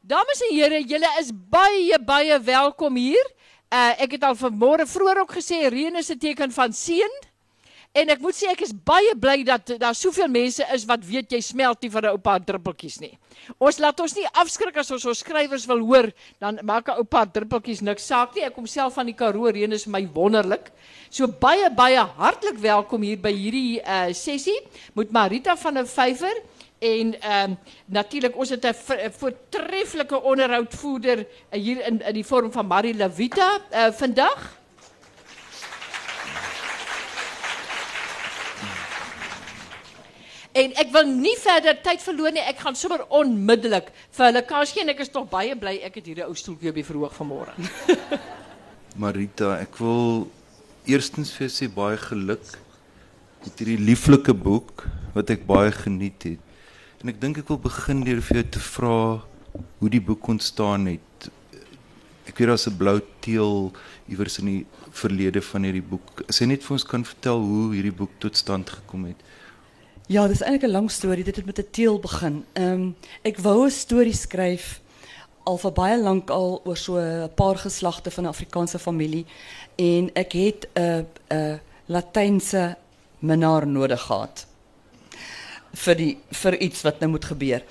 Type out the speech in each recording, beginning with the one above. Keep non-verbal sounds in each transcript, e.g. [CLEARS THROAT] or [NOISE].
Dames en here, julle is baie baie welkom hier. Uh ek het al vanmôre vroeër ook gesê reën is 'n teken van seën. En ek moet sê ek is baie bly dat daar soveel mense is wat weet jy smelt nie van 'n ou paar druppeltjies nie. Ons laat ons nie afskrik as ons ons skrywers wil hoor, dan maak 'n ou paar druppeltjies niks saak nie. Ek kom self van die Karoo, reën is my wonderlik. So baie baie hartlik welkom hier by hierdie uh sessie met Marita van der Vyver en ehm um, natuurlik ons het 'n voortreffelike onderhoudvoerder hier in in die vorm van Marie Lavita uh vandag. En ek wil nie verder tyd verloor nie. Ek gaan sommer onmiddellik vir hulle kans gee en ek is tog baie bly ek het hier 'n ou stoeltjie op die verhoog vanmôre. [LAUGHS] Marita, ek wil eerstens vir jou sê baie geluk met hierdie lieflike boek wat ek baie geniet het. En ek dink ek wil begin deur vir jou te vra hoe die boek ontstaan het. Ek weet daar's 'n blou teel iewers in die verlede van hierdie boek. As jy net vir ons kan vertel hoe hierdie boek tot stand gekom het. Ja, dat is eigenlijk een lang story. Dit het met de teel begin. Um, ek wou 'n storie skryf al vir baie lank al oor so 'n paar geslagte van 'n Afrikaanse familie en ek het 'n 'n Latynse minnaar nodig gehad vir iets wat nou moet gebeur.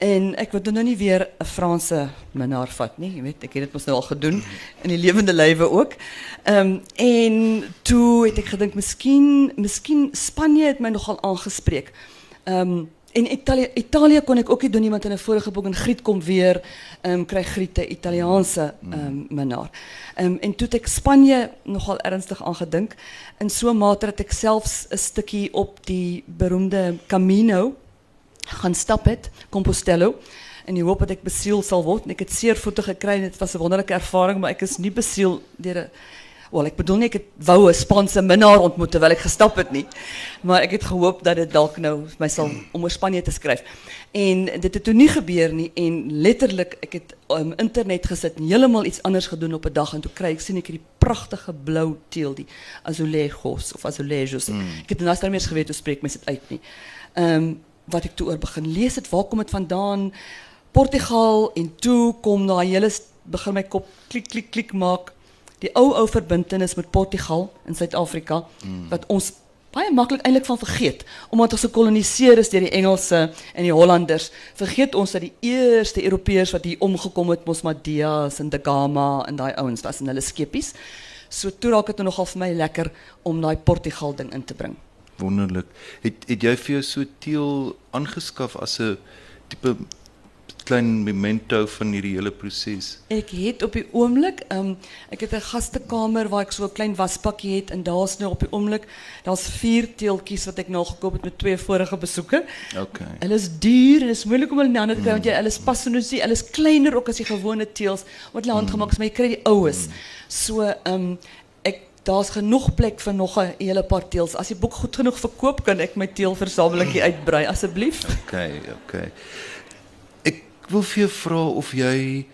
En ek wil nou nie weer 'n Franse minnaar vat nie, jy weet, ek het dit mos nou al gedoen in die lewende lywe ook. Ehm en toe het ek gedink miskien miskien Spanje het my nogal aangespreek. Ehm um, en Italië Italië kon ek ook nie doen nie want in 'n vorige boek en Griet kom weer ehm um, kry Griet 'n Italiaanse ehm um, minnaar. Ehm um, en toe het ek Spanje nogal ernstig aangedink in so 'n mate dat ek selfs 'n stukkie op die beroemde Camino gaan stap het, Compostelo. En die hoop dat ik bezield zal worden. Ik heb zeer voeten gekregen. Het was een wonderlijke ervaring, maar ik is niet bezield door Wel, ik bedoel niet, ik wou een Spaanse minnaar ontmoeten terwijl ik gestapt het niet. Maar ik heb gehoopt dat het dalk nou mij zal om in Spanje te schrijven. En dit het toen niet gebeurd nie. En letterlijk, ik heb um, internet gezet en helemaal iets anders gedaan op een dag. En toen krijg ik, zie ik die prachtige blauw teel, die azulejos of azulejos. Mm. Ik heb daarnaast daarmee geweten, hoe spreek mensen het uit niet. Um, wat ek toe oor begin lees het, waar kom dit vandaan? Portugal en toe kom daai hele begin my kop klik klik klik maak. Die ou ou verbintenis met Portugal in Suid-Afrika mm. wat ons baie maklik eintlik van vergeet omdat ons gekoloniseer is deur die Engelse en die Hollanders. Vergeet ons dat die eerste Europeërs wat hier omgekom het mos Madias en De Gama en daai ouens was in hulle skepies. So toe raak dit nou nogal vir my lekker om daai Portugal ding in te bring wonderlik. Het het jy vir jou so teel aangeskaf as 'n tipe klein memento van hierdie hele proses? Ek het op die oomblik, um, ek het 'n gastekamer waar ek so 'n klein waspakkie het en daar's nou op die oomblik, daar's vier teeltjies wat ek nou gekoop het met twee vorige besoeke. Okay. Hulle is duur en is moeilik om hulle in hande te kry want jy hulle is pas so hulle is kleiner ook as die gewone teels wat hulle handgemaak is, maar jy kry die oues. So, ehm um, daar's genoeg plek vir nog 'n hele paar teels. As die boek goed genoeg verkoop, kan ek my teelversamelingkie uitbrei asseblief. Okay, okay. Wil vir jou vra of jy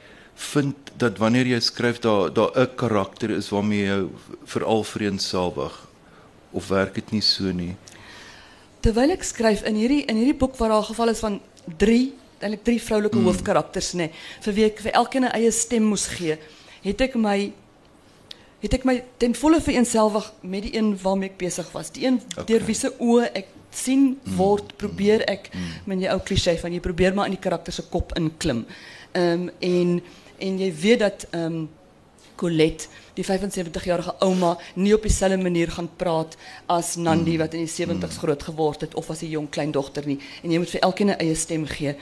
vind dat wanneer jy skryf daar daar 'n karakter is waarmee jy veral vreensawig of werk dit nie so nie? Terwyl ek skryf in hierdie in hierdie boek waar daar geval is van 3, eintlik 3 vroulike mm. hoofkarakters nê, vir wie ek vir elkeen 'n eie stem moes gee, het ek my het ek my ten volle vereenselwig met die een waarmee ek besig was. Die een okay. deur wie se oë ek sien mm. word, probeer ek mm. met jou ou klise van jy probeer maar in die karakter se kop inklim. Ehm um, en en jy weet dat ehm um, Colette, die 75-jarige ouma, nie op dieselfde manier gaan praat as Nandi mm. wat in die 70's mm. groot geword het of as 'n jong kleindogter nie. En jy moet vir elkeen 'n eie stem gee.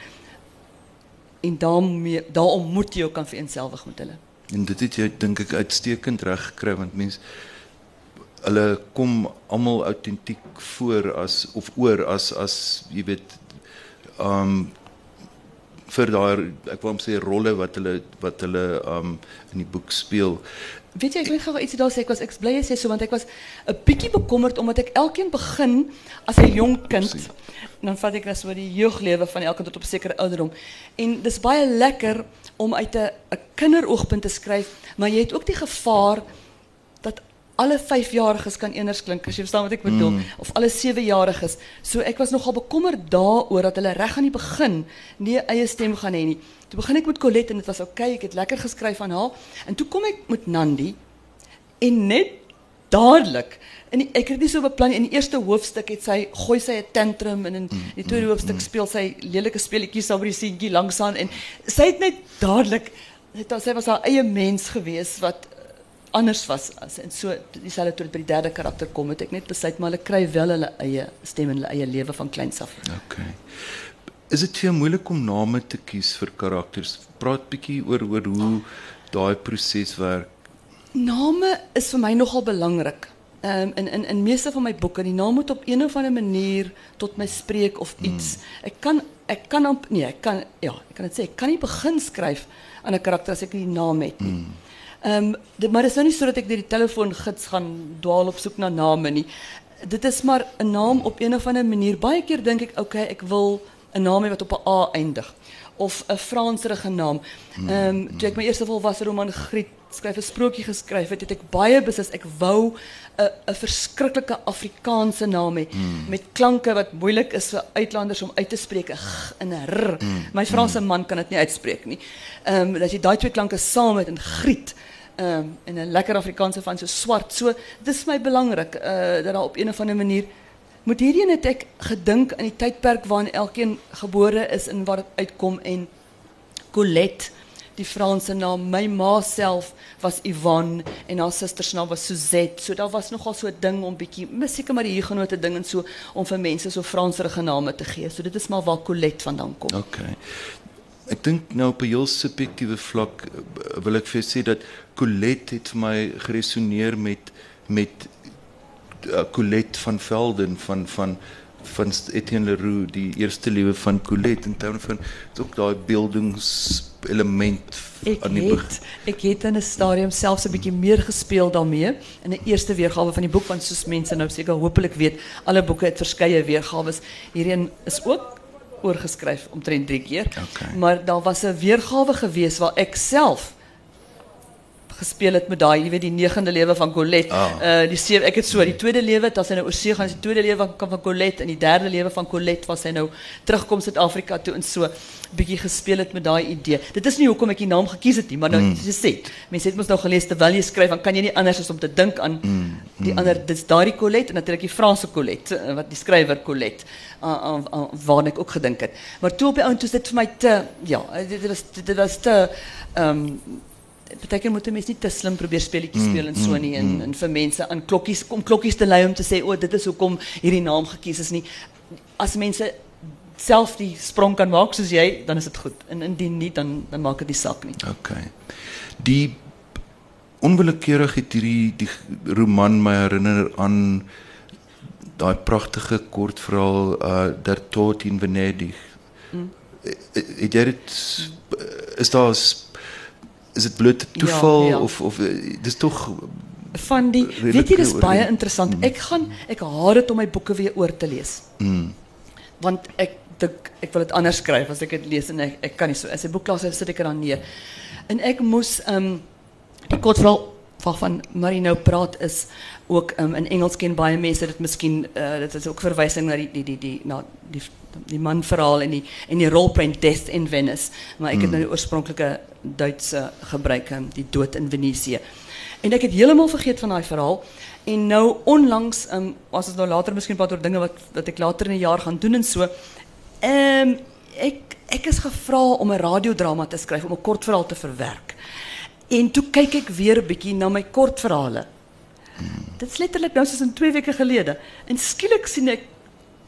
En daarmee daarom moet jy jou kan vereenselwig met hulle. En dit het jy dink ek uitstekend reg gekry want mense hulle kom almal autentiek voor as of oor as as jy weet um vir daai ek wou sê rolle wat hulle wat hulle um in die boek speel. Weet jy ek wil gou ietsie daar sê ek was ek bly jy sê so want ek was 'n bietjie bekommerd omdat ek elkeen begin as 'n jong kind. Precies. Dan vat ek net so die jeuglewe van elkeen tot op sekere ouderdom. En dis baie lekker om uit 'n 'n kinderoogpunt te skryf, maar jy het ook die gevaar dat alle vyfjariges kan eners klink as jy verstaan wat ek bedoel mm. of alle sewejariges. So ek was nogal bekommerd daaroor dat hulle reg aan die begin nie eie stem gaan hê nie. Toe begin ek met Colette en dit was oukei, okay, ek het lekker geskryf aan haar en toe kom ek met Nandi en net dadelik en ek het nie so beplan in die eerste hoofstuk het sy gooi sy 'n tantrum en in die tweede hoofstuk speel sy lelike speletjies saam met die seentjie langsaan en sy het net dadelik sy was haar eie mens gewees wat anders was as en so dieselfde toe by die derde karakter kom het ek net besluit maar hulle kry wel hulle eie stem en hulle eie lewe van kleins af. Okay. Is dit vir jou moeilik om name te kies vir karakters? Praat bietjie oor oor hoe daai proses werk. Name is vir my nogal belangrik. Ehm um, in in in meeste van my boeke, die naam moet op een of ander manier tot my spreek of iets. Mm. Ek kan ek kan op nee, ek kan ja, ek kan dit sê, ek kan nie begin skryf aan 'n karakter as ek nie die naam het nie. Mm. Um, de, maar het is nou niet zo dat ik die telefoongids gaan dwaal op zoek naar namen. Nie. Dit is maar een naam op een of andere manier. Baie keer denk ik, oké, okay, ik wil een naam wat op een A eindigt. Of een Franserige naam. Um, toen ik mijn eerste volwassen roman Griet skryf 'n sprokie geskryf het, het ek baie beslis ek wou 'n 'n verskriklike Afrikaanse naam hê mm. met klanke wat moeilik is vir uitlanders om uit te spreek, 'n g en r. Mm. My Franse man kan dit nie uitspreek nie. Ehm um, dat jy daai twee klanke saam het in griet um, en een lekker Afrikaanse van zo zwart. So, dit is mij belangrijk uh, dat op een of andere manier. Moet hierin het ek gedink aan die tydperk waarin elkeen gebore is en waar dit uitkom en Colette die Franse naam my ma self was Yvonne en haar suster se naam was Suzette so daar was nogal so 'n ding om bietjie seker maar die hiergenote ding en so om vir mense so Franserige name te gee so dit is maar waar Colette vandaan kom okay ek dink nou op 'n heel subjektiewe vlak eh, wil ek vir sê dat Colette het vir my geresoneer met met uh, Colette van Velden van van van Etienne Leroux die eerste lewe van Colette in terme van ook daai beeldingselement aan die het, ek het in 'n stadium selfs 'n bietjie meer gespeel daarmee in 'n eerste weergawe van die boek want soos mense nou seker hopelik weet alle boeke het verskeie weergawe hierheen is ook oorgeskryf omtrent 3 keer. Okay. Maar daar was 'n weergawe gewees waar ek self gespeel het met daai, jy weet die negende lewe van Colette. Oh. Uh die sewe, ek het so die tweede lewe, dit was hy nou oor see gaan, die tweede lewe van van Colette en die derde lewe van Colette was hy nou terugkom Suid-Afrika toe en so bietjie gespeel het met daai idee. Dit is nie hoekom ek die naam gekies het nie, maar nou mm. jy sê, mense het mos nou gelees terwyl jy skryf, dan kan jy nie anders as om te dink aan mm. die mm. ander dis daardie Colette en natuurlik die Franse Colette uh, wat die skrywer Colette uh, uh, uh, waar ek ook gedink het. Maar toe op die ount toe dit vir my te ja, dit was dit was te ehm um, partykeer moet 'n mens nie te slim probeer speletjies mm, speel en so mm, nie en, mm. en vir mense aan klokkies om klokkies te lei om te sê o, oh, dit is hoekom hierdie naam gekies is nie. As mense self die sprong kan maak soos jy, dan is dit goed. En indien nie, dan dan maak dit nie saak nie. Okay. Die onwillekeurig het hierdie die roman my herinner aan daai pragtige kortverhaal uh Der Tod in Venedig. Mm. E, e, het jy dit is daar 'n is dit bloot toeval ja, of of eh, dis tog van die weet jy dis baie interessant. Mm. Ek gaan ek haat dit om my boeke weer oor te lees. Mm. Want ek dink ek wil dit anders skryf as ek dit lees en ek ek kan nie so as 'n boek klaar sit ek er dan neer. En ek moes ehm um, die kortverhaal waarvan Marie nou praat is ook um, in Engels ken baie mense dit miskien uh, dit is ook verwysing na die die die die na die die man verhaal en die en die rolprent Death in Venice. Maar ek het mm. nou die oorspronklike Duitse gebruik die dood in Venesië en ek het heeltemal vergeet van daai verhaal. En nou onlangs um, as ons nou later miskien praat oor dinge wat wat ek later in die jaar gaan doen en so ehm um, ek ek is gevra om 'n radiodrama te skryf om 'n kortverhaal te verwerk en toe kyk ek weer 'n bietjie na my kortverhale dit is letterlik nou soos in 2 weke gelede en skielik sien ek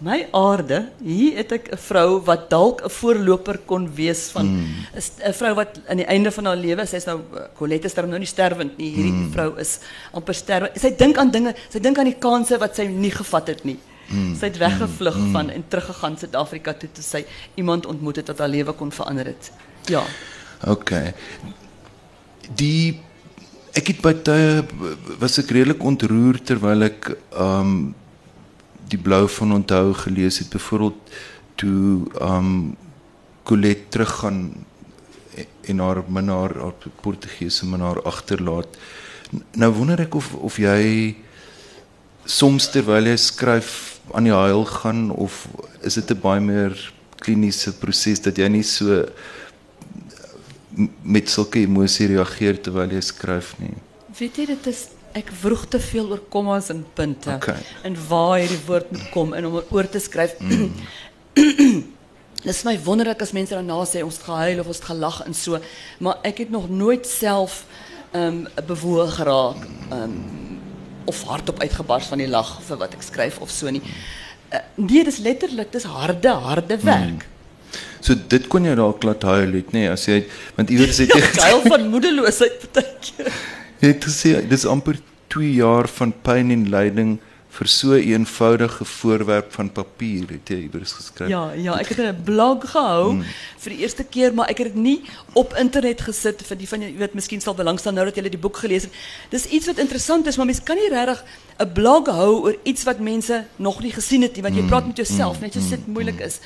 my aarde, hier het ek 'n vrou wat dalk 'n voorloper kon wees van 'n mm. vrou wat aan die einde van haar lewe, sy's nou Colette is daar nou nie sterwend nie. Hierdie mm. vrou is amper sterwe. Sy dink aan dinge, sy dink aan die kansse wat sy nie gevat het nie. Mm. Sy het weggevlug mm. van en teruggegaan Suid-Afrika toe toe sy iemand ontmoet het wat haar lewe kon verander het. Ja. OK. Die ek het by tye was ek redelik ontroer terwyl ek um die blou van onthou gelees het. Byvoorbeeld toe um Colette teruggaan en haar minnaar haar Portugese minnaar agterlaat Nou wonder ek of of jy soms terwyl jy skryf aan die huil gaan of is dit 'n baie meer kliniese proses dat jy nie so met sulke emosie reageer terwyl jy skryf nie. Weet jy dit is ek vroeg te veel oor kommas en punte Okay. en waar hierdie woord moet kom en om oor te skryf. [CLEARS THROAT] Dis my wonderlik as mense daarna sê ons het gehuil of ons het gelag en so, maar ek het nog nooit self ehm um, bewoog geraak ehm um, of hardop uitgebars van die lag vir wat ek skryf of so nie. Uh, nee, dis letterlik, dis harde, harde werk. So dit kon jy dalk laat huil het, nê, nee, as jy want iewers het jy Ek huil van moedeloosheid partykeer. jy het gesê dis amper 2 jaar van pyn en lyding vir so 'n eenvoudige voorwerp van papier het jy iewers geskryf. Ja, ja, ek het 'n blog gehou mm. vir die eerste keer, maar ek het dit nie op internet gesit vir die van julle weet miskien sal belangstel nou dat julle die boek gelees het. Dis iets wat interessant is, maar mens kan nie regtig 'n blog hou oor iets wat mense nog nie gesien het nie, want jy praat met jouself, net soos dit moeilik is.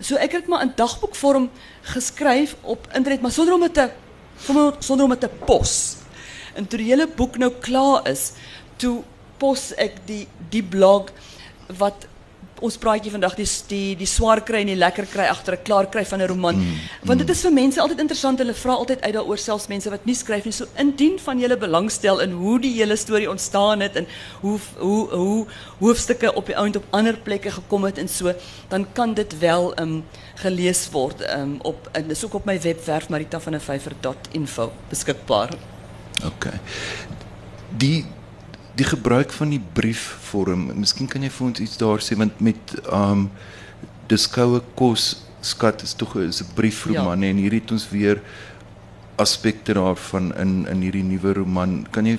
So ek het maar in dagboekvorm geskryf op internet, maar sonder om dit te sonder, sonder om dit te pos. En toe die hele boek nou klaar is, toe pos ek die die blog wat ons praatjie vandag die die die swaar kry en die lekker kry agter 'n klaar kry van 'n roman. Mm, Want dit is vir mense altyd interessant. Hulle vra altyd uit daaroor selfs mense wat nie skryf nie. So indien van julle belangstel in hoe die hele storie ontstaan het en hoe hoe hoe hoofstukke op die ount op ander plekke gekom het en so, dan kan dit wel um gelees word um op en dis ook op my webwerf maritavandevyver.info beskikbaar. OK. Die die gebruik van die briefvorm. Miskien kan jy vir ons iets daar sê want met um dis koue kos skat is tog is 'n briefroman ja. en hier het ons weer aspekte daarvan in in hierdie nuwe roman. Kan jy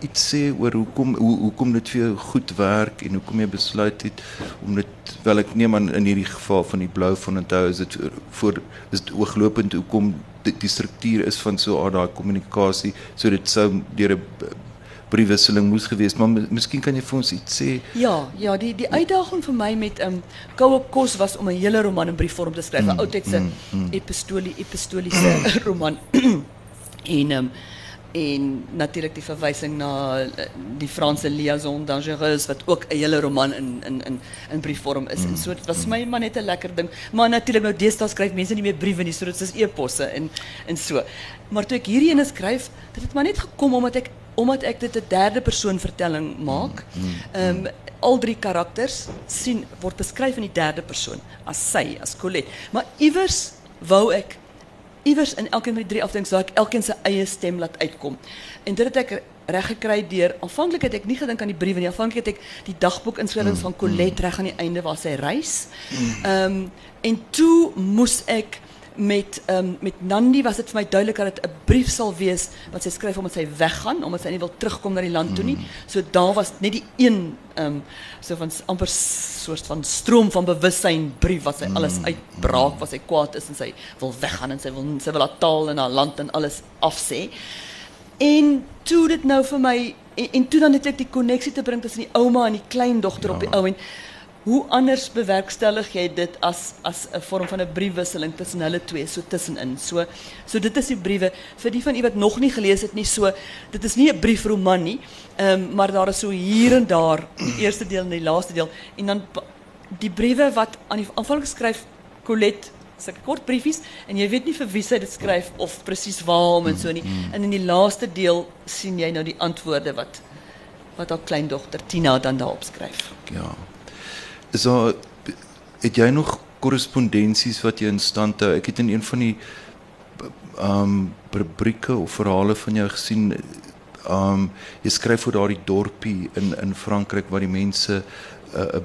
iets sê oor hoekom hoe hoekom dit vir jou goed werk en hoekom jy besluit het om dit wel ek neem aan in hierdie geval van die blou van onthou is dit voor is dit ooglopend hoekom die, die struktuur is van so 'n daai kommunikasie so dit sou deur 'n briefwisseling moes gewees maar mi- miskien kan jy vir ons iets sê Ja, ja, die die uitdaging vir my met um koue kos was om 'n hele roman in briefvorm te skryf, 'n oudtydse epistolie epistoliese [CLEARS THROAT] roman. [CLEARS THROAT] en um en natuurlik die verwysing na eh, die Franse liaison dangereuse wat ook 'n hele roman in in in in briefvorm is. En so dit was vir my maar net 'n lekker ding. Maar natuurlik nou deesdae skryf mense nie meer briewe nie, so dit is e-posse en en so. Maar toe ek hierdie ene skryf, dit het maar net gekom omdat ek omdat ek dit 'n derde persoon vertelling maak. Um, al drie karakters sien word beskryf in die derde persoon as sy, as Colette. Maar iewers wou ek iewers in elkeen van die drie afdelings waar ek elkeen se eie stem laat uitkom. En dit het ek reg gekry deur aanvanklik het ek nie gedink aan die briewe nie. Aanvanklik het ek die dagboekinskrywings van Colette reg aan die einde waar sy reis. Um, en toe moes ek met um, met Nandi was dit vir my duidelik dat dit 'n brief sal wees wat sy skryf omdat sy weggaan, omdat sy nie wil terugkom na die land toe. So daar was net die een um, so van amper soort van stroom van bewussyn brief wat sy alles uitbraak, wat sy kwaad is en sy wil weggaan en sy wil sy wil haar taal en haar land en alles afsê. En toe dit nou vir my en, en toe dan het ek die koneksie te bring tussen die ouma en die kleindogter ja. op die ou en hoe anders bewerkstellig jy dit as as 'n vorm van 'n briefwisseling tussen hulle twee so tussenin. So so dit is die briewe vir die van u wat nog nie gelees het nie. So dit is nie 'n briefroman nie. Ehm um, maar daar is so hier en daar die eerste deel en die laaste deel en dan die briewe wat aan die aanvang geskryf Colette sulke kort briefies en jy weet nie vir wie sy dit skryf of presies waarom en so nie. En in die laaste deel sien jy nou die antwoorde wat wat haar kleindogter Tina dan daarop skryf. Ja. Is daar het jy nog korrespondensies wat jy in stand hou? Ek het in een van die ehm um, rubrieke of verhale van jou gesien ehm um, jy skryf oor daardie dorpie in in Frankryk waar die mense 'n uh,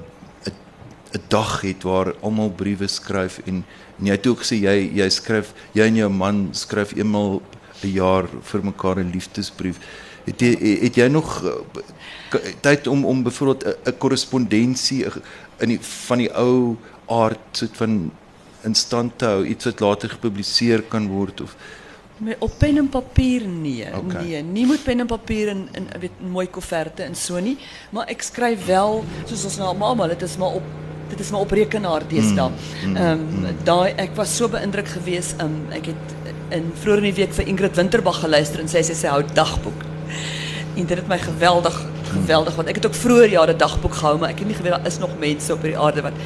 'n dag het waar almal briewe skryf en en jy het ook gesê jy jy skryf jy en jou man skryf eenmal 'n jaar vir mekaar 'n liefdesbrief. Het jy het jy nog k- tyd om om byvoorbeeld 'n korrespondensie uh, in die van die ou aard soort van in stand te hou, iets wat later gepubliseer kan word of Maar op pen en papier nee, Okay. nee, nie met pen en papier en in weet mooi koeverte en so nie, maar ek skryf wel soos ons nou almal, dit is maar op dit is maar op rekenaar deesdae. Ehm um, daai ek was so beïndruk geweest, ehm um, ek het in vroeër in die week vir Ingrid Winterbag geluister en sy sê sy hou dagboek. En dit het my geweldig geweldig want ek het ook vroeër jare dagboek gehou, maar ek het nie geweet daar is nog mense op hierdie aarde wat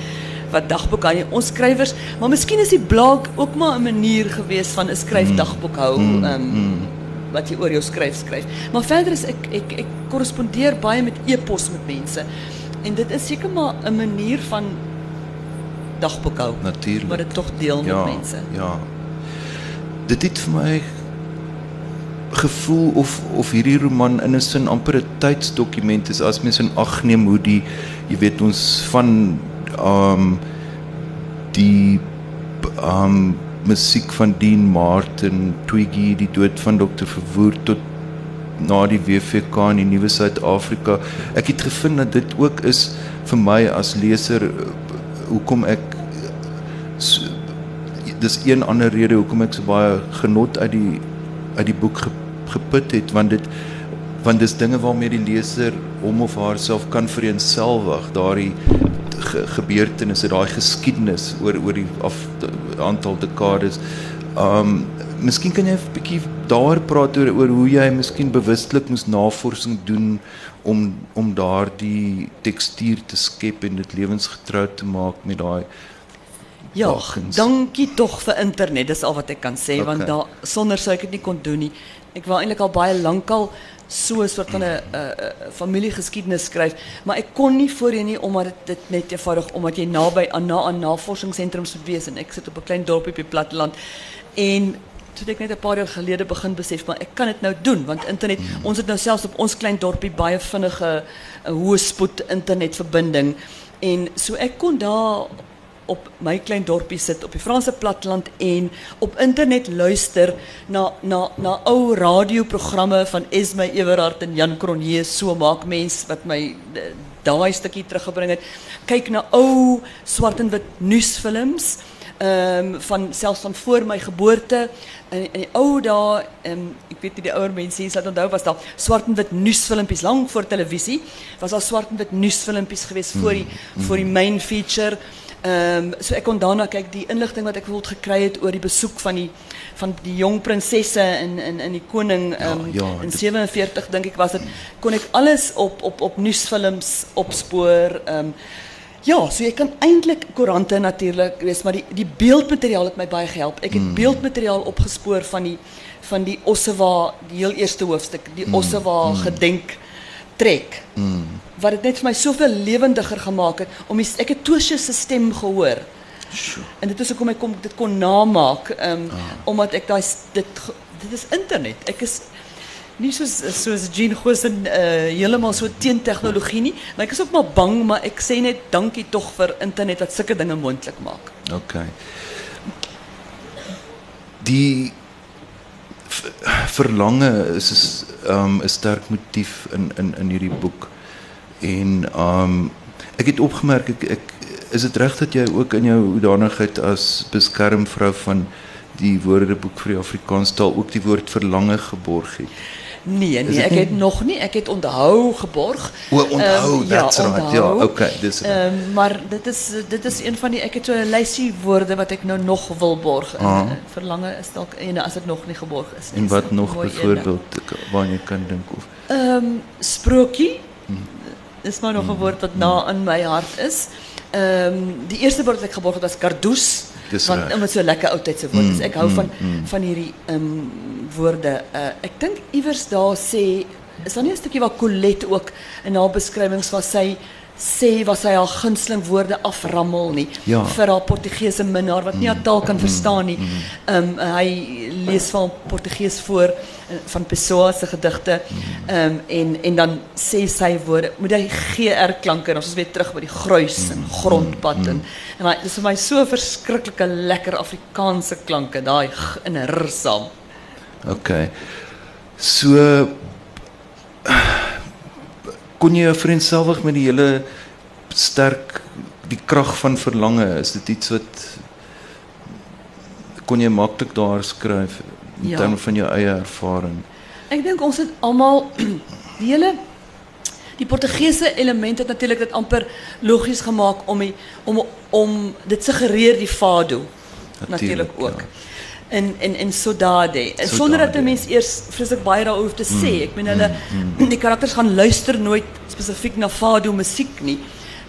wat dagboek aan ons skrywers, maar miskien is die blog ook maar 'n manier gewees van 'n skryf dagboek hou. Um, wat jy oor jou skryf skryf. Maar verder is ek ek ek korrespondeer baie met e-pos met mense. En dit is seker maar 'n manier van dagboek hou. Natuurlijk. Maar dit tog deel ja, met mense. Ja. Dit het vir my gevoel of of hierdie roman in 'n sin amper 'n tydsdokument is as mens in ag neem hoe die jy weet ons van ehm um, die ehm um, musiek van Dean Martin, Twiggy, die dood van Dr. Verwoerd tot na die WVK in die nuwe Suid-Afrika. Ek het gevind dat dit ook is vir my as leser hoekom ek so, dis een ander rede hoekom ek so baie genot uit die uit die boek ge, geput het want dit want dis dinge waarmee die leser hom of haarself kan vereenselwig daardie ge, gebeurtenisse daai geskiedenis oor oor die af aantal dekades. Um miskien kan jy 'n bietjie daar praat oor oor hoe jy miskien bewustelik moes navorsing doen om om daardie tekstuur te skep en dit lewensgetrou te maak met daai Ja, Wagens. dankie tog vir internet. Dis al wat ek kan sê want daar sonder sou ek dit nie kon doen nie. Ek wou eintlik al baie lankal so 'n soort van 'n 'n- 'n familiegeskiedenis skryf, maar ek kon nie voorheen nie omdat dit dit net eenvoudig omdat jy naby aan na aan navorsingssentrums moet wees en ek sit op 'n klein dorpie op die platteland en toe het ek net 'n paar jaar gelede begin besef maar ek kan dit nou doen want internet ons het nou selfs op ons klein dorpie baie vinnige 'n hoë spoed internetverbinding en so ek kon daar op my klein dorpie sit op die Franse platteland en op internet luister na na na ou radioprogramme van Esme Everhard en Jan Cronje so maak mens wat my eh, daai stukkie teruggebring het. Kyk na ou swart en wit nuusfilms ehm van selfs van voor my geboorte. In, in die ou dae ehm ek weet nie die ouer mense hier sal onthou was daar swart en wit nuusfilmpies lank voor televisie. Was daar swart en wit nuusfilmpies geweest voor die voor die main feature Ehm so ek kon daarna kyk die inligting wat ek bijvoorbeeld gekry het oor die besoek van die van die jong prinsesse in in in die koning ja, in dit- 47 dink ek was dit kon ek alles op op op nuusfilms opspoor ehm ja, so jy kan eintlik koerante natuurlik lees, maar die die beeldmateriaal het my baie gehelp. Ek het beeldmateriaal opgespoor van die van die Ossewa, die heel eerste hoofstuk, die Ossewa gedenk trek. Wat dit net vir my soveel lewendiger gemaak het om die, ek het Tosje se stem gehoor. En dit is hoekom ek kom dit kon namaak, ehm omdat ek daai dit dit is internet. Ek is nie soos soos Jean Gosen uh, heeltemal so teen tegnologie nie, maar ek is ook maar bang, maar ek sê net dankie tog vir internet wat sulke dinge moontlik maak. Okay. Die v- verlange is is um 'n sterk motief in in in hierdie boek. En um ek het opgemerk ek, ek is dit reg dat jy ook in jou hoedanigheid as beskermvrou van die Woordeboek vir die Afrikaans taal ook die woord verlange geborg het. Nee, nee, nie- het nog nie, ek het onthou geborg. O, onthou, Ehm, that's right. Ja, onthou. okay. Ehm, maar dit is dit is een van die ek het so 'n lysie woorde wat ek nou nog wil borg. En, Ah. eh, verlange is dalk ene as dit nog nie geborg is. En wat nog byvoorbeeld waar jy kan dink of sprokie. Hmm. Is maar nog 'n woord wat na in my hart is. Ehm die eerste woord wat ek geborg het was kardoes. Want reg. Hmm, omdat so lekker oudtydse woord is. Ek hou van van hierdie ehm woorde. Uh, ek dink iewers daar sê is daar nie 'n stukkie waar Colette ook in haar beskrywings waar sy sê wat sy haar gunsteling woorde aframmel nie Ja. vir haar Portugese minnaar wat nie haar taal kan verstaan nie. Ehm hy lees van Portugees voor eh, van Pessoa se gedigte. Ehm en en dan sê sy woorde moet hy GR klanke en ons is weer terug by die gruis en grondpad en en hy dis vir my so verskriklike lekker Afrikaanse klanke daai en r saam. Okay. So kon jy jou vriendselwig met die hele sterk die krag van verlange is dit iets wat kon jy maklik daar skryf in Ja. terme van jou eie ervaring. Ek dink ons het almal [CLEARS THROAT] die hele die Portugese element het natuurlik dit amper logies gemaak om die, om om dit suggereer die fado Natuurlijk, ook. in in Sodade. En sonder dat 'n mens eers vreeslik baie daaroor hoef te sê. Ek meen hulle [CLEARS THROAT] die karakters gaan luister nooit spesifiek na fado musiek nie.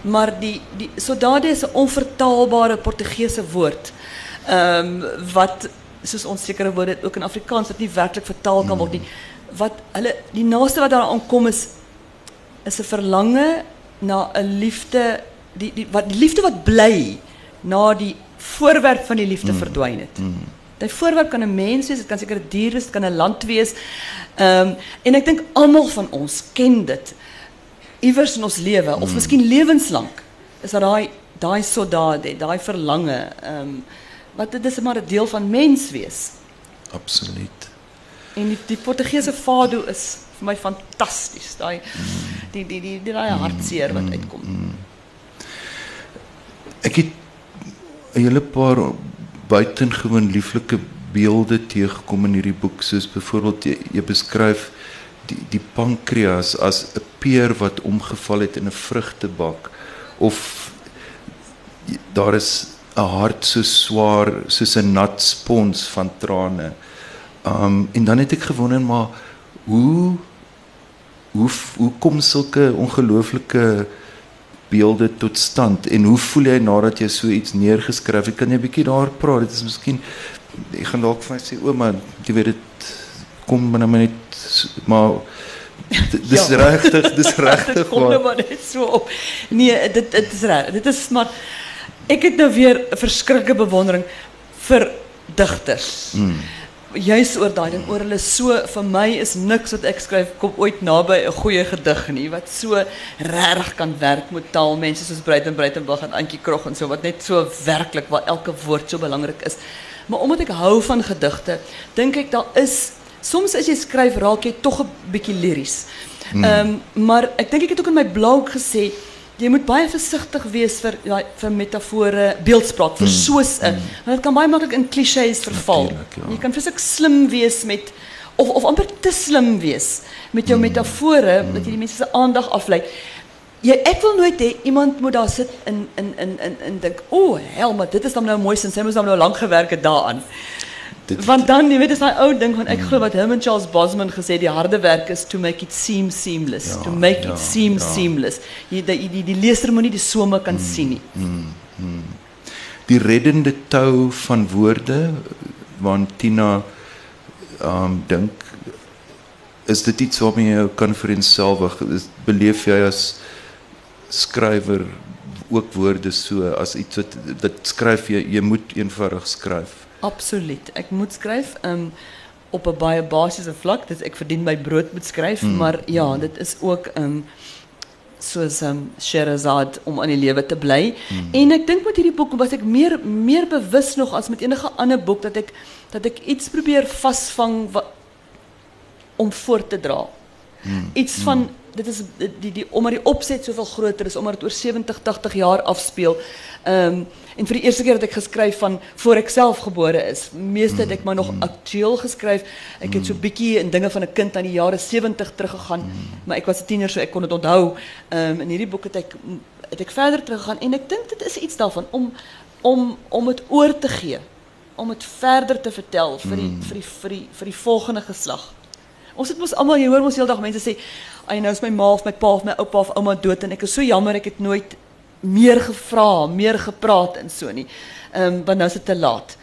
Maar die die Sodade is 'n onvertaalbare Portugese woord. Ehm wat soos ons sekere woorde ook in Afrikaans wat nie werklik vertaal kan word nie. Wat hulle die naaste wat daaraan kom is is 'n verlange na 'n liefde die die wat die liefde wat bly na die voorwerp van die liefde verdwyn het. Die voorwerp kan 'n mens wees, dit kan seker 'n dier wees, dit kan 'n land wees. Ehm en ek dink almal van ons ken dit iewers in ons lewe of miskien lewenslank. Is dat daai daai soldade, daai verlange ehm wat dit is maar 'n deel van mens wees. Absoluut. En die, die Portugese fado is vir my fantasties. Daai die die die die daai hartseer wat uitkom. Ek het 'n hele paar buitengewoon lieflike beelde teëgekom in hierdie boek soos byvoorbeeld jy, jy beskryf die die pankreas as 'n peer wat omgeval het in 'n vrugtebak of daar is 'n hart so swaar soos 'n nat spons van trane. Um en dan het ek gewonder maar hoe hoe hoe kom sulke ongelooflike beelde tot stand en hoe voel jy nadat jy so iets neergeskryf het kan jy 'n bietjie daar praat dit is miskien ek gaan dalk vir my sê ouma jy weet dit kom binne my net maar dis [LAUGHS] Ja. regtig dis [LAUGHS] regtig Dit kom nou maar net so op. Nee, dit dit is reg. Dit is maar ek het nou weer 'n verskriklike bewondering vir digters. Mm. Juis oor daai ding, oor hulle so vir my is niks wat ek skryf kom ooit naby 'n goeie gedig nie wat so regtig kan werk met taal. Mense soos Breiten Breitenberg en Antjie Krog en so wat net so werklik waar elke woord so belangrik is. Maar omdat ek hou van gedigte, dink ek daar is soms as jy skryf raak jy tog 'n bietjie liries. Ehm maar ek dink ek het ook in my blog gesê jy moet baie versigtig wees vir daai vir metafore, beeldspraak, vir soos 'n want dit kan baie maklik in klisjées verval. Ja. Jy kan vreeslik slim wees met of of amper te slim wees met jou metafore dat jy die mense se aandag aflei. Jy ek wil nooit hê iemand moet daar sit in in in in in dink, "O, oh, hel, maar dit is dan nou mooi sin. Sy moes dan nou lank gewerk het daaraan." Dit- Want dan, jy weet, is daai ou ding van ek glo wat Herman Charles Bosman gesê, die harde werk is to make it seem seamless, Ja, to make ja, it seem ja. seamless. Jy die die, die leser moet nie die somme kan sien nie. die reddende tou van woorde waaraan Tina um dink is dit iets waarmee jy jou kan vereenselwig is beleef jy as skrywer ook woorde so as iets wat dit skryf jy jy moet eenvoudig skryf Absoluut. Ek moet skryf um op 'n baie basiese vlak, dis ek verdien my brood met skryf, maar ja, dit is ook um soos um Sherazad om aan die lewe te bly. En ek dink met hierdie boek was ek meer meer bewus nog as met enige ander boek dat ek dat ek iets probeer vasvang wat om voor te dra. Iets van dit is die die, die omdat die opset soveel groter is omdat dit oor 70 80 jaar afspeel. Ehm en vir die eerste keer dat ek geskryf van voor ek self gebore is. Meeste het ek maar nog aktueel geskryf. Ek het so bietjie in dinge van 'n kind aan die jare 70 teruggegaan, maar ek was 'n tiener so ek kon dit onthou. Ehm in hierdie boek het ek het ek verder teruggegaan en ek dink dit is iets daarvan om om om dit oor te gee. Om dit verder te vertel vir die die die die volgende geslag. Ons het mos almal jy hoor mos heeldag mense sê, "Ag nou is my ma of my pa of my oupa of ouma dood en ek is so jammer ek het nooit meer gevra, meer gepraat en so nie." Ehm um, want nou is dit te laat.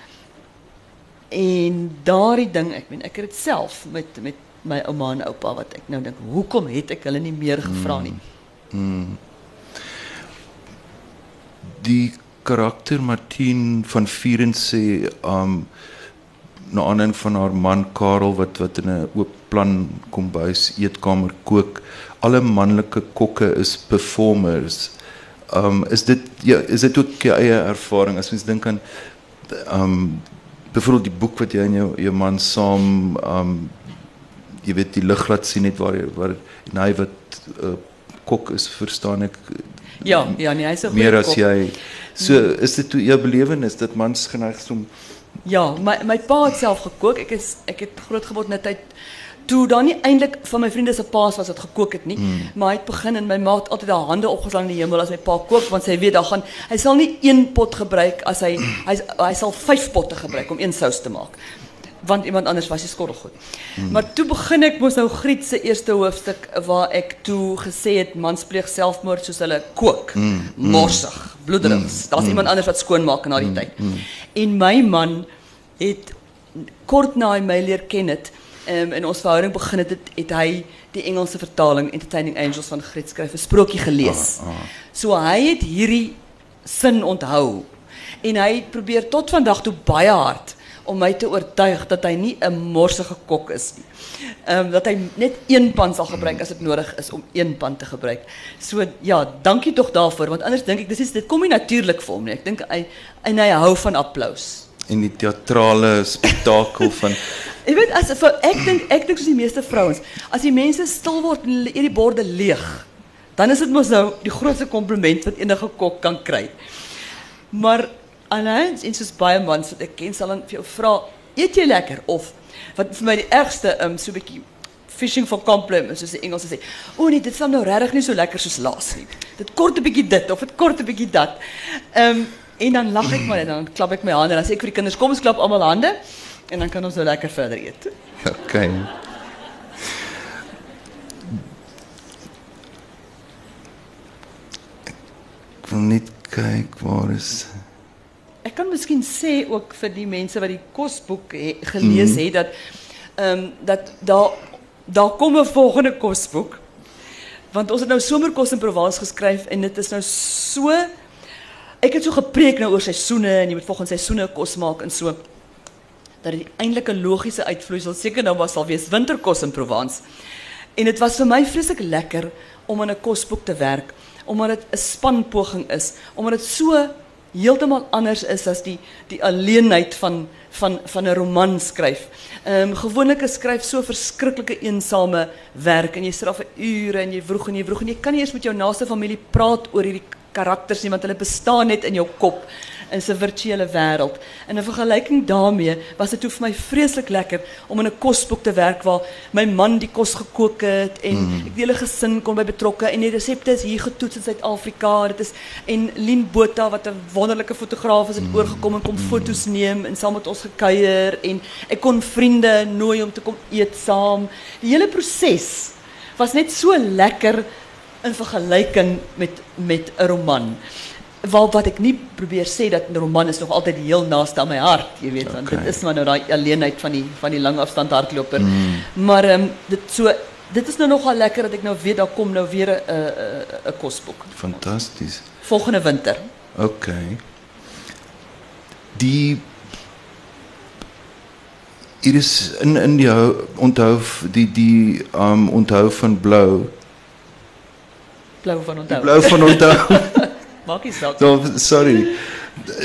En daardie ding, ek meen ek het dit self met met my ouma en oupa wat ek nou dink, hoekom het ek hulle nie meer gevra nie? die karakter Martien van Vieren sê um na aanleiding van haar man Karel wat wat in 'n oop plan kombuis eetkamer kook. Alle manlike kokke is performers. Um is dit ja, is dit ook jou eie ervaring as mens dink aan um byvoorbeeld die boek wat jy en jou jou man saam um jy weet die lig laat sien net waar waar en wat uh, kok is verstaan ek Ja, ja, nee, hy's 'n meer goeie as kok. jy so is dit toe jou belewenis dat mans geneig is om Ja, my my pa het self gekook. Ek is ek het grootgeword in 'n tyd Toe dan nie eintlik van my vriende se paas was wat gekook het nie, maar hy het begin en my ma het altyd haar hande opgeslaan in die hemel as my pa kook want sy weet gaan hy sal nie een pot gebruik as hy hy hy sal vyf potte gebruik om een sous te maak. Want iemand anders was die skottelgoed. Maar toe begin ek mos nou Griet se eerste hoofstuk waar ek toe gesê het mans pleeg selfmoord soos hulle kook. Morsig, bloederings. Daar's iemand anders wat skoonmaak na die tyd. En my man het kort na hy my leer ken het um, en ons verhouding begin het, het, het hy die Engelse vertaling Entertaining Angels van Griet skryf 'n sprokie gelees. So hy het hierdie sin onthou en hy probeer tot vandag toe baie hard om my te oortuig dat hy nie 'n morsige kok is nie. Ehm um, dat hy net een pan sal gebruik as dit nodig is om een pan te gebruik. So ja, dankie tog daarvoor want anders dink ek dis is dit kom nie natuurlik vir hom nie. Ek dink hy en hy hou van applous. En die teatrale spektakel van [LAUGHS] Jy weet as vir ek dink ek dink die meeste vrouens, as die mense stil word en die borde leeg, dan is dit mos nou die grootste kompliment wat enige kok kan kry. Maar aanhouds en soos baie mans wat ek ken sal dan vir jou vra, eet jy lekker of wat vir my die ergste um so 'n bietjie fishing for compliments soos die Engelse sê. O nee, dit sal nou regtig nie so lekker soos laas nie. Dit kort 'n bietjie dit of dit kort 'n bietjie dat. Ehm En dan lach ik maar en dan klap ik mijn handen. En dan zeg ik voor die kinders, kom eens klap allemaal handen. En dan kan ons nou lekker verder eten. Oké. Okay. Ik wil niet kijken, waar is... Ik kan misschien zeggen ook voor die mensen die mhm. het kostboek he, gelezen mm. hebben, dat, um, dat daar, daar komt een volgende kostboek. Want ons het nou zomerkost in Provence geschreven en het is nou zo... So ek het so gepreek nou oor seisoene en jy moet volgens seisoene kos maak en so dat die eintlike logiese uitvloeisel seker nou was sal wees winterkos in Provence. En dit was vir my vreeslik lekker om aan 'n kosboek te werk omdat dit 'n spanpoging is, omdat dit so heeltemal anders is as die die alleenheid van van van 'n roman skryf. Ehm um, gewoonlik skryf so verskriklike eensame werk en jy sit daar vir ure en jy vroeg en jy vroeg en jy kan nie eens met jou naaste familie praat oor hierdie karakters nie want hulle bestaan net in jou kop in 'n virtuele wêreld. In 'n vergelyking daarmee was dit vir my vreeslik lekker om in 'n kosboek te werk waar my man die kos gekook het en mm. ek die hele gesin kon by betrokke en die resepte is hier getoets in Suid-Afrika. Dit is en Lien Botha wat 'n wonderlike fotograaf is het mm. oorgekom en kom mm. foto's neem en saam met ons gekuier en ek kon vriende nooi om te kom eet saam. Die hele proses was net so lekker in vergelyking met met 'n roman. Wel wat ek nie probeer sê dat 'n roman is nog altyd heel naaste aan my hart, jy weet, want Okay. dit is maar nou alleenheid van die van die langafstand hardloper. Maar ehm dit so dit is nou nogal lekker dat ek nou weet daar kom nou weer 'n 'n 'n kosboek fantasties. volgende winter. Okay. Die hier is in in die hou, onthou die die um onthou van blou. Blou van onthou. blou van onthou. [LAUGHS] Maak nie saak. So, sorry.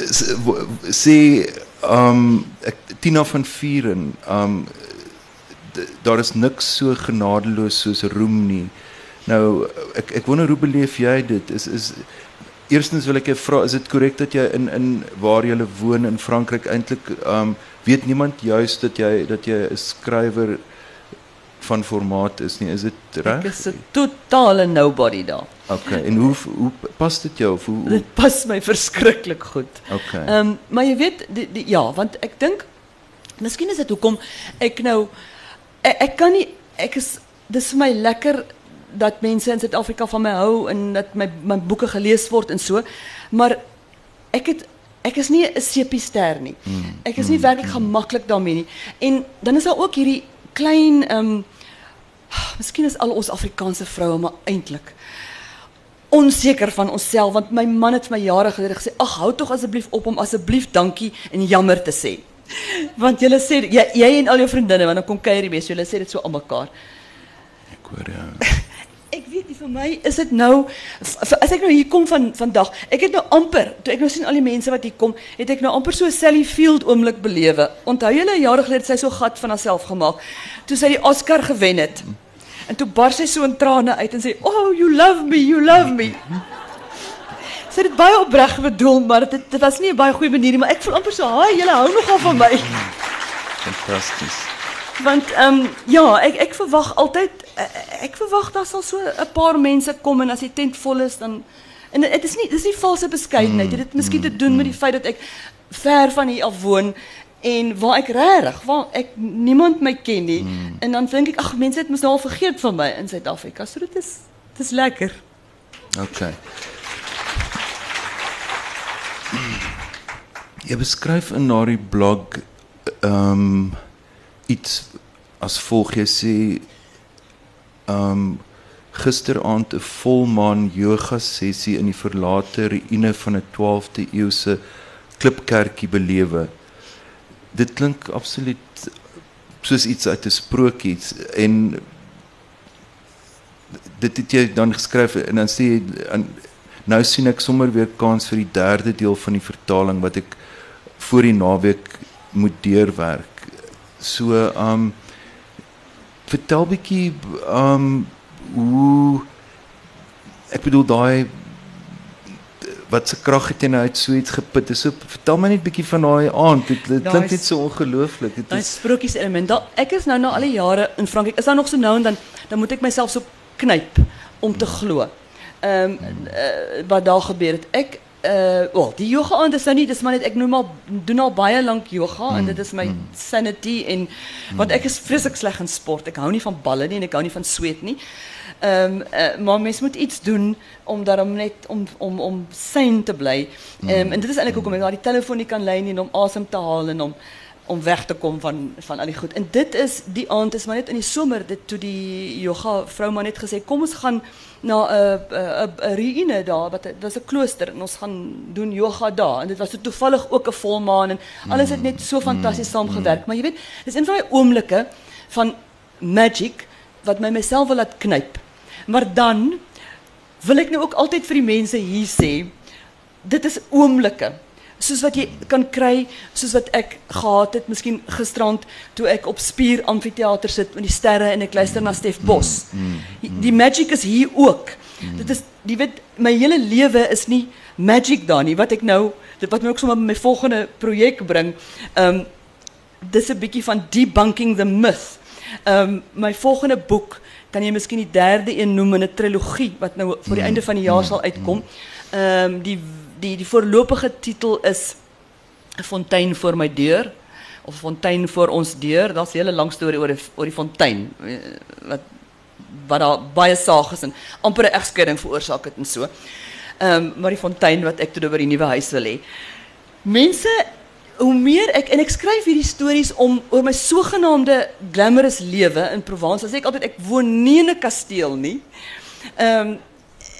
S- w- Sê um ek, Tina van Vieren, um d- daar is niks so genadeloos soos roem nie. Nou ek ek wonder hoe beleef jy dit? Is is Eerstens wil ek jou vra, is dit korrek dat jy in in waar jy woon in Frankryk eintlik um weet niemand juis dat jy dat jy 'n skrywer van formaat is nie. Is dit reg? Ek is 'n totale nobody daar. Okay. En hoe hoe pas dit jou hoe, hoe Dit pas my verskriklik goed. Okay. Ehm um, maar jy weet die, die, ja, want ek dink miskien is dit hoekom ek nou ek, ek kan nie ek is dis vir my lekker dat mense in Suid-Afrika van my hou en dat my my boeke gelees word en so. Maar ek het ek is nie 'n sepie-ster nie. Ek is nie werklik gemaklik daarmee nie. En dan is daar ook hierdie klein ehm um, miskien is al ons Afrikaanse vroue maar eintlik onseker van onsself want my man het vir my jare gelede gesê ag hou tog asseblief op om asseblief dankie en jammer te sê. Want julle sê jy, jy en al jou vriendinne want dan kom kuier die mense, julle sê dit so almekaar. ek hoor ja. [LAUGHS] Vir my is dit nou as ek nou hier kom van vandag, ek het nou amper, toe ek nou sien al die mense wat hier kom, het ek nou amper so Sally Field oomblik belewe. Onthou julle jare gelede het sy so gat van haarself gemaak toe sy die Oscar gewen het. En toe bars sy so in trane uit en sê, "Oh, you love me, you love me." Sy het dit baie opreg bedoel, maar dit dit was nie 'n baie goeie manier nie, maar ek voel amper so, "Haai, julle hou nogal van my." Fantasties. Want ehm ja, ek ek verwag altyd eh, ek verwag daar sal so 'n paar mense kom en as die tent vol is dan en dit is nie dis nie valse beskeidenheid. Dit het miskien te doen met die feit dat ek ver van hier af woon en waar ek regtig waar ek niemand my ken nie. En dan dink ek ag mense het mos nou al vergeet van my in Suid-Afrika. So dit is dit is lekker. Okay. Jy beskryf in daardie blog ehm um, iets as volg jy sê ehm um, gisteraand 'n volmaan yoga sessie in die verlate ruïne van 'n 12de eeuse klipkerkie belewe. Dit klink absoluut soos iets uit 'n sprokie en dit het jy dan geskryf en dan sê jy nou sien ek sommer weer kans vir die derde deel van die vertaling wat ek voor die naweek moet deurwerk. So um vertel bietjie um hoe ek bedoel daai wat se krag het jy nou uit so iets geput? So vertel my net bietjie van daai aand. Dit, dit klink net so ongelooflik. Dit is sprokies element. Da, ek is nou nou al die jare in Frankryk. Is daar nog so nou en dan dan moet ek myself so knyp om te glo. Ehm eh, wat daar gebeur het. Ek uh wel, die yoga aand is nou nie, dis maar net ek noem al doen al baie lank yoga en dit is my sanity en want ek is vreeslik sleg in sport. Ek hou nie van balle nie en ek hou nie van sweet nie. Ehm uh, maar mens moet iets doen om daarom net om om om sane te bly. Ehm en dit is eintlik hoekom ek na die telefoon nie kan lei nie en om asem te haal en om om weg te kom van van al die goed. En dit is die aand is maar net in die somer dit toe die yoga vrou maar net gesê kom ons gaan na 'n 'n 'n ruïne daar wat dit was 'n klooster en ons gaan doen yoga daar en dit was toevallig ook 'n volmaan en alles het net so fantasties saamgewerk. Maar jy weet, dis een van daai oomblikke van magic wat my myself wil laat knyp. Maar dan wil ek nou ook altyd vir die mense hier sê, dit is oomblikke soos wat jy kan kry soos wat ek gehad het miskien gisterand toe ek op Spier Amfitheater sit met die sterre en ek luister na Stef Bos. Die magic is hier ook. Dit is jy weet my hele lewe is nie magic daar nie wat ek nou dit wat my ook sommer my volgende projek bring. Ehm um, dis 'n bietjie van debunking the myth. Ehm um, my volgende boek kan jy miskien die derde een noem in 'n trilogie wat nou voor die einde van die jaar sal uitkom. Ehm um, die die die voorlopige titel is fontein voor my deur of fontein voor ons deur. Daar's 'n hele lang storie oor die, oor die fontein eh, wat wat daar baie saag is amper 'n egskeiding veroorsaak het en. Ehm um, maar die fontein wat ek toe by die nuwe huis wil hê. Mense hoe meer ek en ek skryf hierdie stories om oor my sogenaamde glamorous lewe in Provence. As ek altyd ek woon nie in 'n kasteel nie. Ehm um,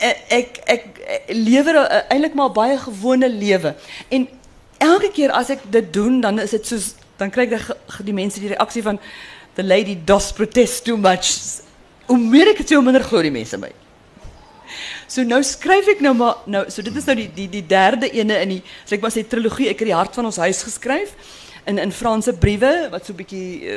ek ek, ek lewer eintlik maar baie gewone lewe. En elke keer as ek dit doen, dan is dit soos dan kry ek die, die mense die reaksie van the lady does protest too much. Hoe meer ek dit hoe minder glo die mense my. So nou skryf ek nou maar nou so dit is nou die die die derde ene in die so ek maar sê trilogie ek het die hart van ons huis geskryf in in Franse briewe wat so 'n bietjie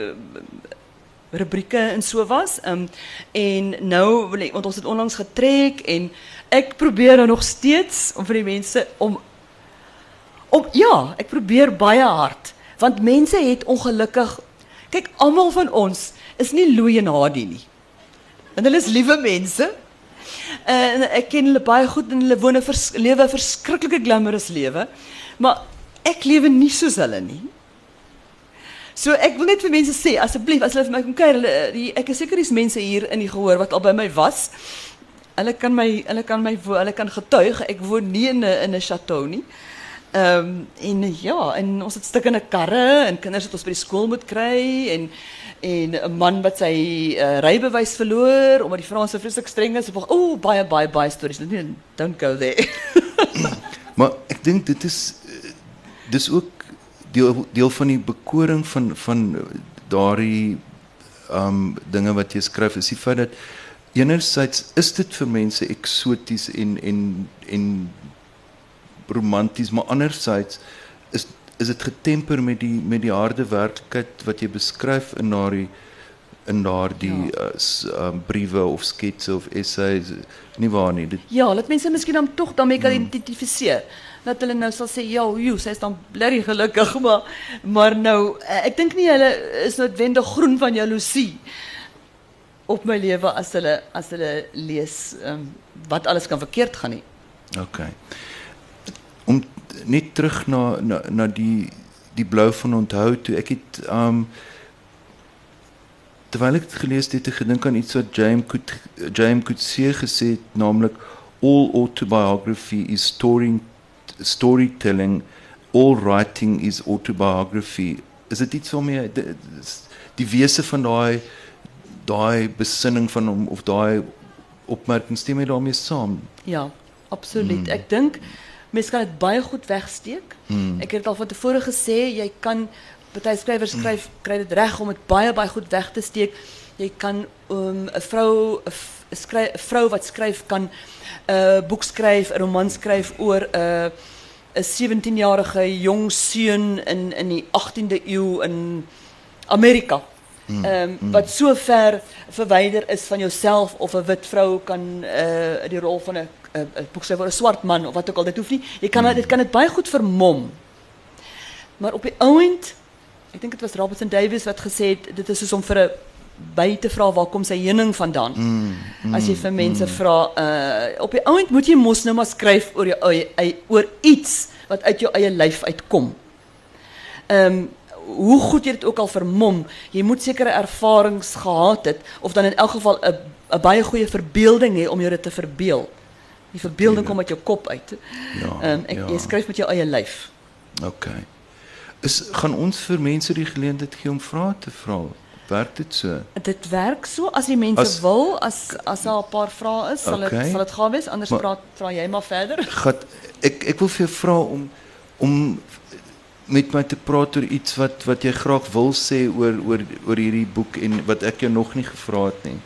rubrieke en so was. Um, en nou want ons het onlangs getrek en ek probeer nou nog steeds om vir die mense om om ja, ek probeer baie hard want mense het ongelukkig kyk almal van ons is nie Louis en nie. En hulle is liewe mense. En ek ken hulle baie goed en hulle woon 'n vers, lewe verskriklike glamorous lewe. Maar ek lewe nie soos hulle nie. So ek wil net vir mense sê asseblief as hulle vir my kom kuier, hulle ek is seker dis mense hier in die gehoor wat al by my was. Hulle kan my hulle kan my hulle kan getuig ek woon nie in 'n in 'n chateau nie. Ehm um, en ja, en ons het stukkende karre en kinders wat ons by die skool moet kry en en 'n man wat sy uh, rybewys verloor omdat die Franse vreeslik streng is. O, oh, baie baie baie stories. Don't go there. [LAUGHS] maar ek dink dit is dis ook deel deel van die bekoring van van daardie um dinge wat jy skryf is die feit dat enerzijds is dit vir mense eksoties en en en romanties maar anderzijds is is dit getemper met die met die harde werklikheid wat jy beskryf in daardie in daardie ja. uh, um, briewe of sketse of essays nie waar nie. Dit Ja, laat mense miskien dan tog daarmee kan identifiseer. Dat hulle nou sal sê, "Ja, joe, sy is dan blerry gelukkig, [LAUGHS] maar maar nou eh, ek dink nie hulle is noodwendig groen van jaloesie op my lewe as hulle as hulle lees um, wat alles kan verkeerd gaan nie. OK. Om net terug na na na die die blou van onthou toe ek het um terwyl ek dit gelees het, het ek gedink aan iets wat James Coot James Coetzee gesê het, naamlik all autobiography is story storytelling, all writing is autobiography. Is dit iets waarmee die, die wese van daai daai besinning van hom of daai opmerking stem jy daarmee saam? Ja, absoluut. Mm. Ek dink mense kan dit baie goed wegsteek. Mm. Ek het dit al van tevore gesê, jy kan party skrywers skryf kry dit reg om dit baie baie goed weg te steek. Jy kan um, 'n vrou 'n skryf 'n vrou wat skryf kan 'n uh, boek skryf, 'n roman skryf oor 'n uh, 'n 17-jarige jong seun in in die 18de eeu in Amerika. Hmm, Ehm um, wat so ver verwyder is van jouself of 'n wit vrou kan uh die rol van 'n 'n boek skryf oor 'n swart man of wat ook al dit hoef nie. Jy kan dit kan dit baie goed vermom. Maar op die ouend ek dink dit was Robertson Davies wat gesê het dit is soos om vir 'n by te vra waar kom sy heuning vandaan. Mm, mm, As jy vir mense vra, uh op die ouend moet jy mos nou maar skryf oor jou eie eie- oor iets wat uit jou eie lyf uitkom. Ehm hoe goed jy dit ook al vermom, jy moet sekere ervarings gehad het of dan in elk geval 'n 'n baie goeie verbeelding hê om jou dit te verbeel. Die verbeelding kom uit jou kop uit. Ja. Ek ja. jy skryf met jou eie lyf. OK. Is gaan ons vir mense die geleentheid gee om vrae te vra? Werk dit so? Dit werk so as die mense As- wil, as as daar 'n paar vrae is, sal dit Okay. sal dit gaan wees, anders Maar- praat vra jy maar verder. Gat ek ek wil vir jou vra om om met my te praat oor iets wat wat jy graag wil sê oor oor oor hierdie boek en wat ek jou nog nie gevra het nie.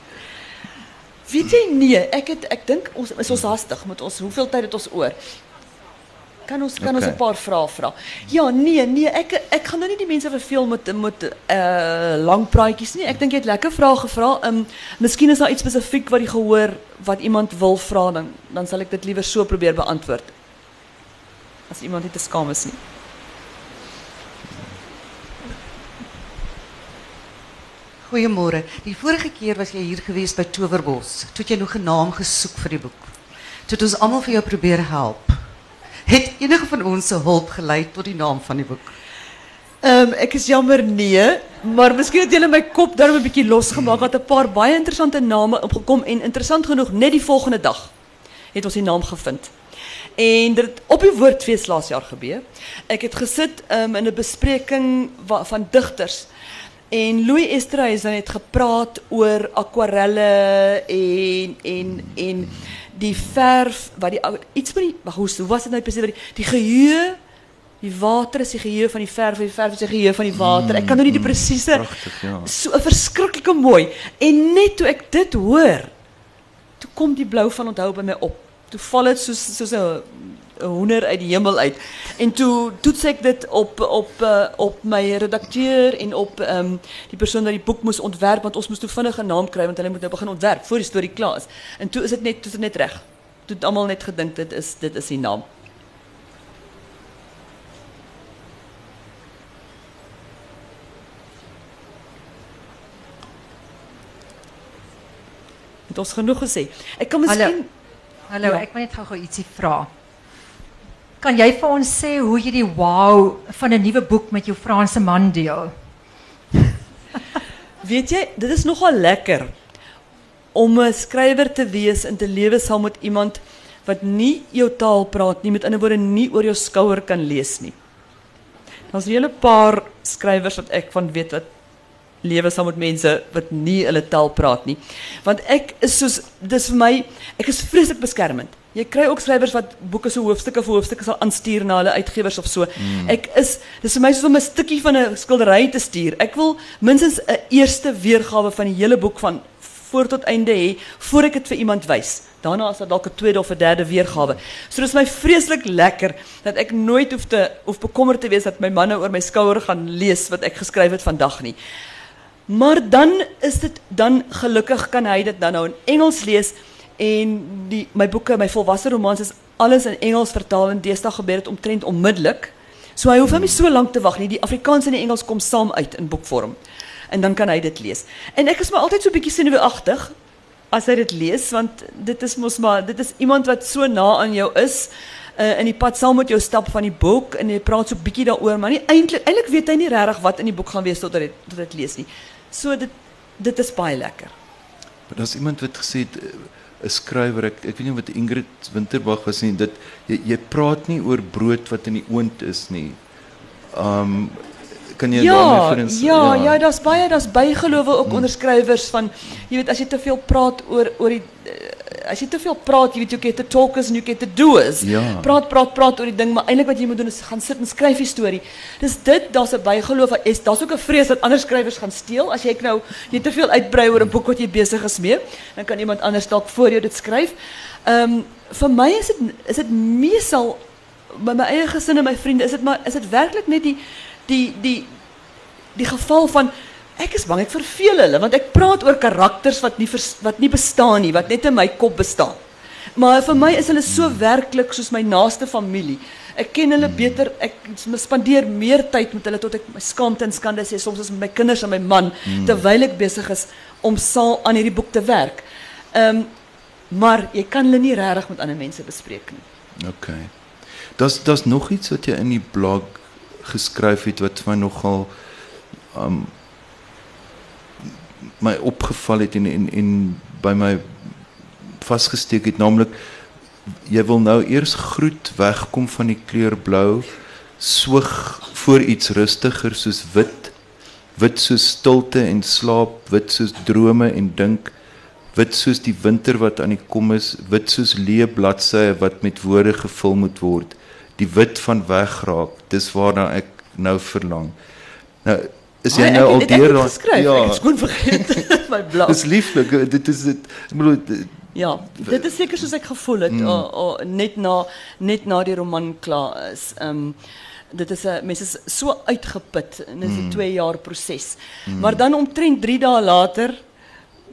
Weet jy nee, ek het ek dink ons is ons hastig met ons hoeveel tyd het ons oor? Kan ons kan ons. 'n paar vrae vra? Ja, nee, nee, ek ek gaan nou nie die mense verveel met met uh lang praatjies nie. Ek dink jy het lekker vrae gevra. Um miskien is daar iets spesifiek wat jy gehoor wat iemand wil vra dan dan sal ek dit liewer so probeer beantwoord. As iemand nie te skaam is nie. Goeiemôre. Die vorige keer was jy hier gewees by Towerbos. Toe het jy nog 'n naam gesoek vir die boek. Toe het ons almal vir jou probeer help. Het enige van ons hulp gelei tot die naam van die boek? Ehm um, ek is jammer nee, maar miskien het julle my kop daarom 'n bietjie losgemaak wat 'n paar baie interessante name opgekom en interessant genoeg net die volgende dag het ons die naam gevind. En dit op die woordfees laas jaar gebeur. Ek het gesit um, in 'n bespreking van digters en Louis Esterhuis het gepraat oor akwarelle en en en die verf wat die iets met die hoe hoe was dit nou presies wat die, die geheue die water is die geheue van die verf die verf is die geheue van die water. Ek kan nou nie die presiese Pragtig, ja. so 'n verskriklike mooi. En net toe ek dit hoor, toe kom die blou van onthou by my op. Toe val dit soos soos 'n hoender uit die hemel uit. En toe toets ek dit op op uh, op my redakteur en op ehm um, die persoon wat die boek moes ontwerp want ons moes toe vinnig 'n naam kry want hulle moet nou begin ontwerp voor die storie klaar is. En toe is dit net toe is net reg. Toe het almal net gedink dit is dit is die naam. Het ons genoeg gesê. Ek kan miskien Hallo, Ja. ek wil net gou-gou ietsie vra. Kan jy vir ons sê hoe jy die wow van 'n nuwe boek met jou Franse man deel? [LAUGHS] Weet jy, dit is nogal lekker om 'n skrywer te wees en te lewe saam met iemand wat nie jou taal praat nie, met ander woorde nie oor jou skouer kan lees nie. Daar's 'n hele paar skrywers wat ek van weet wat lewe saam met mense wat nie hulle taal praat nie. Want ek is soos dis vir my, is vreeslik beskermend. Jy kry ook skrywers wat boeke so hoofstukke vir hoofstukke sal aanstuur na hulle uitgewers of so. Mm. Ek is dis vir my soos om 'n stukkie van 'n skildery te stuur. Ek wil minstens 'n eerste weergawe van die hele boek van voor tot einde hê voor ek dit vir iemand wys. Daarna is daar dalk 'n tweede of 'n derde weergawe. So dis my vreeslik lekker dat ek nooit hoef te hoef bekommerd te wees dat my manne oor my skouer gaan lees wat ek geskryf het vandag nie. Maar dan is dit dan gelukkig kan hy dit dan nou in Engels lees en die my boeke, my romans is alles in Engels vertaal en deesdae gebeur dit omtrent onmiddellik. So hy hoef nou nie so lank te wag nie. Die Afrikaans en die Engels kom saam uit in boekvorm. En dan kan hy dit lees. En ek is maar altyd so 'n bietjie senuweeagtig as hy dit lees want dit is mos maar dit is iemand wat so na aan jou is uh, in die pad saam met jou stap van die boek en hy praat so bietjie daaroor maar nie eintlik eintlik weet hy nie regtig wat in die boek gaan wees tot hy tot hy dit lees nie. So dit dit is baie lekker. Maar daar's iemand wat gesê het eh, 'n skrywer ek ek weet nie wat Ingrid Winterbag was nie dit jy, jy praat nie oor brood wat in die oond is nie. Um kan jy ja, daarmee vir ons ja, ja, ja, daar's baie daar's bygelowe ook mm. onder skrywers van jy weet as jy te veel praat oor oor die uh, as jy te veel praat, jy weet jy the talkers en jy get the doers. Ja. Praat praat praat oor die ding, maar eintlik wat jy moet doen is gaan sit en skryf die storie. Dis dit, daar's 'n bygeloof, is daar's ook 'n vrees dat ander skrywers gaan steel as jy nou jy te veel uitbrei oor 'n boek wat jy besig is mee, dan kan iemand anders dalk voor jou dit skryf. Ehm um, vir my is dit is dit meesal by my eie gesin en my vriende, is dit maar is dit werklik net die die die die geval van ek is bang ek verveel hulle want ek praat oor karakters wat nie vers, wat nie bestaan nie, wat net in my kop bestaan. Maar vir my is hulle so werklik soos my naaste familie. Ek ken hulle beter, ek spandeer meer tyd met hulle tot ek my skaamte en skande sê soms is met my kinders en my man mm. terwyl ek besig is om saal aan hierdie boek te werk. Ehm um, maar jy kan hulle nie regtig met ander mense bespreek nie. OK. Daar's daar's nog iets wat jy in die blog geskryf het wat vir my nogal um my opgeval het en en en by my vasgesteek het naamlik jy wil nou eers groet wegkom van die kleur blou soog voor iets rustiger soos wit wit soos stilte en slaap wit soos drome en dink wit soos die winter wat aan die kom is wit soos leë bladsye wat met woorde gevul moet word die wit van wegraak dis waarna ek nou verlang. Nou is jy nou al deur daai ja ek het skoon vergeet [LAUGHS] my blad dis lieflik dit is dit ek bedoel ja dit is seker soos ek gevoel het mm. o, o, net na net na die roman klaar is ehm um, dit is 'n mense is so uitgeput en dit is 'n 2 mm. jaar proses mm. maar dan omtrent 3 dae later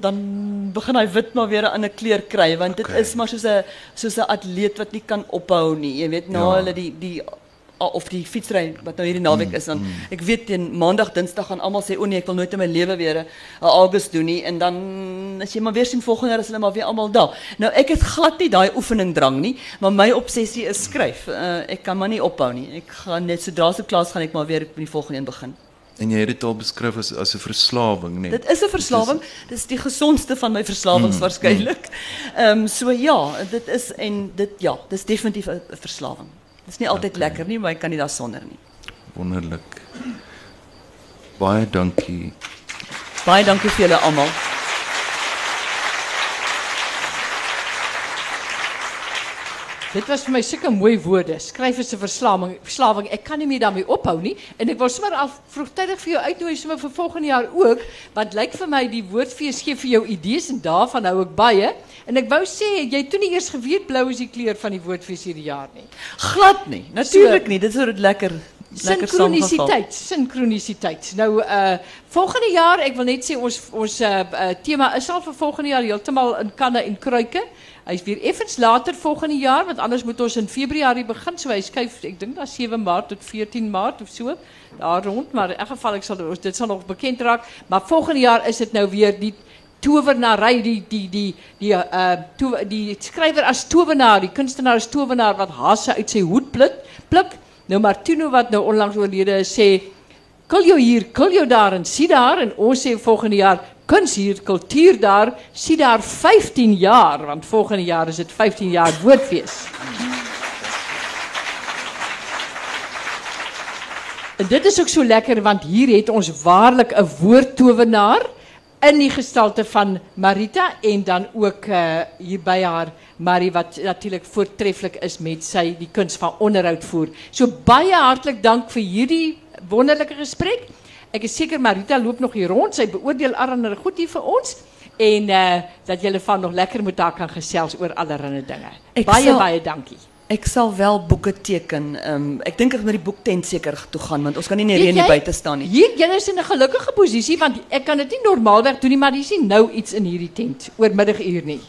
dan begin hy wit maar weer 'n ander kleur kry want dit okay. is maar soos 'n soos 'n atleet wat nie kan ophou nie jy weet na ja. hulle die die of die fietsry wat nou hierdie naweek mm, is dan mm. ek weet teen maandag dinsdag gaan almal sê o nee ek wil nooit in my lewe weer 'n August doen nie en dan as jy maar weer sien volgende jaar is hulle maar weer almal daar. Nou ek het glad nie daai oefening drang nie, maar my obsessie is skryf. Uh, ek kan maar nie ophou nie. Ek gaan net sodra se klas gaan ek maar weer met die volgende een begin. En jy het dit al beskryf as as 'n verslawing, nee. Dit is 'n verslawing. Dit is die gesondste van my verslawings mm, waarskynlik. Ehm um, so ja, dit is en dit ja, dis definitief 'n verslawing. Het is niet altijd okay. lekker, nie, maar ik kan niet daar zonder niet. Wonderlijk. Baie dankie. Baie dankie vir julle almal. Dit was vir my sulke mooi woorde. Skryf is 'n verslawing, verslawing. Ek kan nie meer daarmee ophou nie en ek wil sommer al vroegtydig vir jou uitnooi sommer vir volgende jaar ook, want lyk vir my die woordfees gee vir jou idees en daarvan hou ek baie. En ek wou sê jy toe nie eers geweet blou is die kleur van die woordfees hierdie jaar nie. Glad nie. Natuurlik so, nie. Dit is dit lekker. Sinkronisiteit, sinkronisiteit. Nou uh volgende jaar, ek wil net sê ons ons uh, uh tema is al vir volgende jaar heeltemal in kanne en kruike. Hy's weer effens later volgende jaar want anders moet ons in Februarie begin. So hy skuif ek dink na 7 Maart tot 14 Maart of so. Daar rond, maar in elk geval sal dit sal nog bekend raak, maar volgende jaar is dit nou weer die tovenarij, die, die, die, die, uh, die schrijver als tovenaar, die kunstenaar als tovenaar, wat hasse uit zijn hoed pluk. Nou Martino, wat nou onlangs oorlede sê, kul jou hier, kul jou daar en zie daar. En ons volgende jaar, kunst hier, cultuur daar, zie daar 15 jaar. Want volgende jaar is het 15 jaar woordfeest. En dit is ook zo lekker, want hier heeft ons waarlijk een woordtovenaar in die gestalte van Marita en dan ook uh, hier by haar Marie wat natuurlik voortreffelik is met sy die kuns van onderhoud voer. So baie hartlik dank vir hierdie wonderlike gesprek. Ek is seker Marita loop nog hier rond. Sy beoordeel allerlei goed hier vir ons en uh, dat julle van nog lekker met haar kan gesels oor allerlei dinge. Ek baie sal, baie dankie. Ik zal wel boeken teken. Um, ik denk dat ik met die boektent zeker toe gaan, want ons kan nie in die reën buite staan nie. Hier, jy is in 'n gelukkige posisie want ek kan dit nie normaalweg doen nie, maar dis nie nou iets in hierdie tent oor middaguur nie.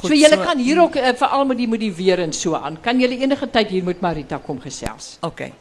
Goed, so julle so- kan hier ook uh, veral met die motiveer en so aan. Kan julle enige tyd hier met Marita kom gesels? Okay.